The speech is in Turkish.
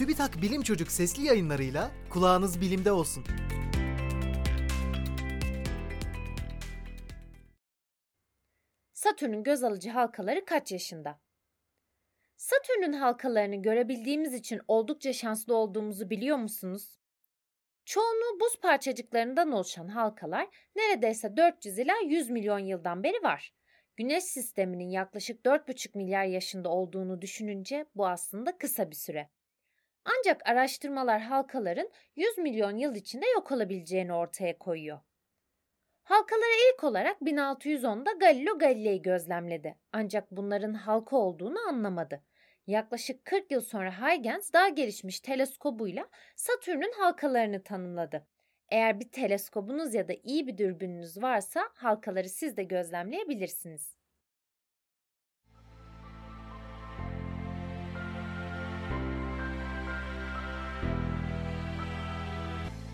TÜBİTAK Bilim Çocuk sesli yayınlarıyla kulağınız bilimde olsun. Satürn'ün göz alıcı halkaları kaç yaşında? Satürn'ün halkalarını görebildiğimiz için oldukça şanslı olduğumuzu biliyor musunuz? Çoğunluğu buz parçacıklarından oluşan halkalar neredeyse 400 ila 100 milyon yıldan beri var. Güneş sisteminin yaklaşık 4,5 milyar yaşında olduğunu düşününce bu aslında kısa bir süre. Ancak araştırmalar halkaların 100 milyon yıl içinde yok olabileceğini ortaya koyuyor. Halkaları ilk olarak 1610'da Galileo Galilei gözlemledi. Ancak bunların halka olduğunu anlamadı. Yaklaşık 40 yıl sonra Huygens daha gelişmiş teleskobuyla Satürn'ün halkalarını tanımladı. Eğer bir teleskobunuz ya da iyi bir dürbününüz varsa halkaları siz de gözlemleyebilirsiniz.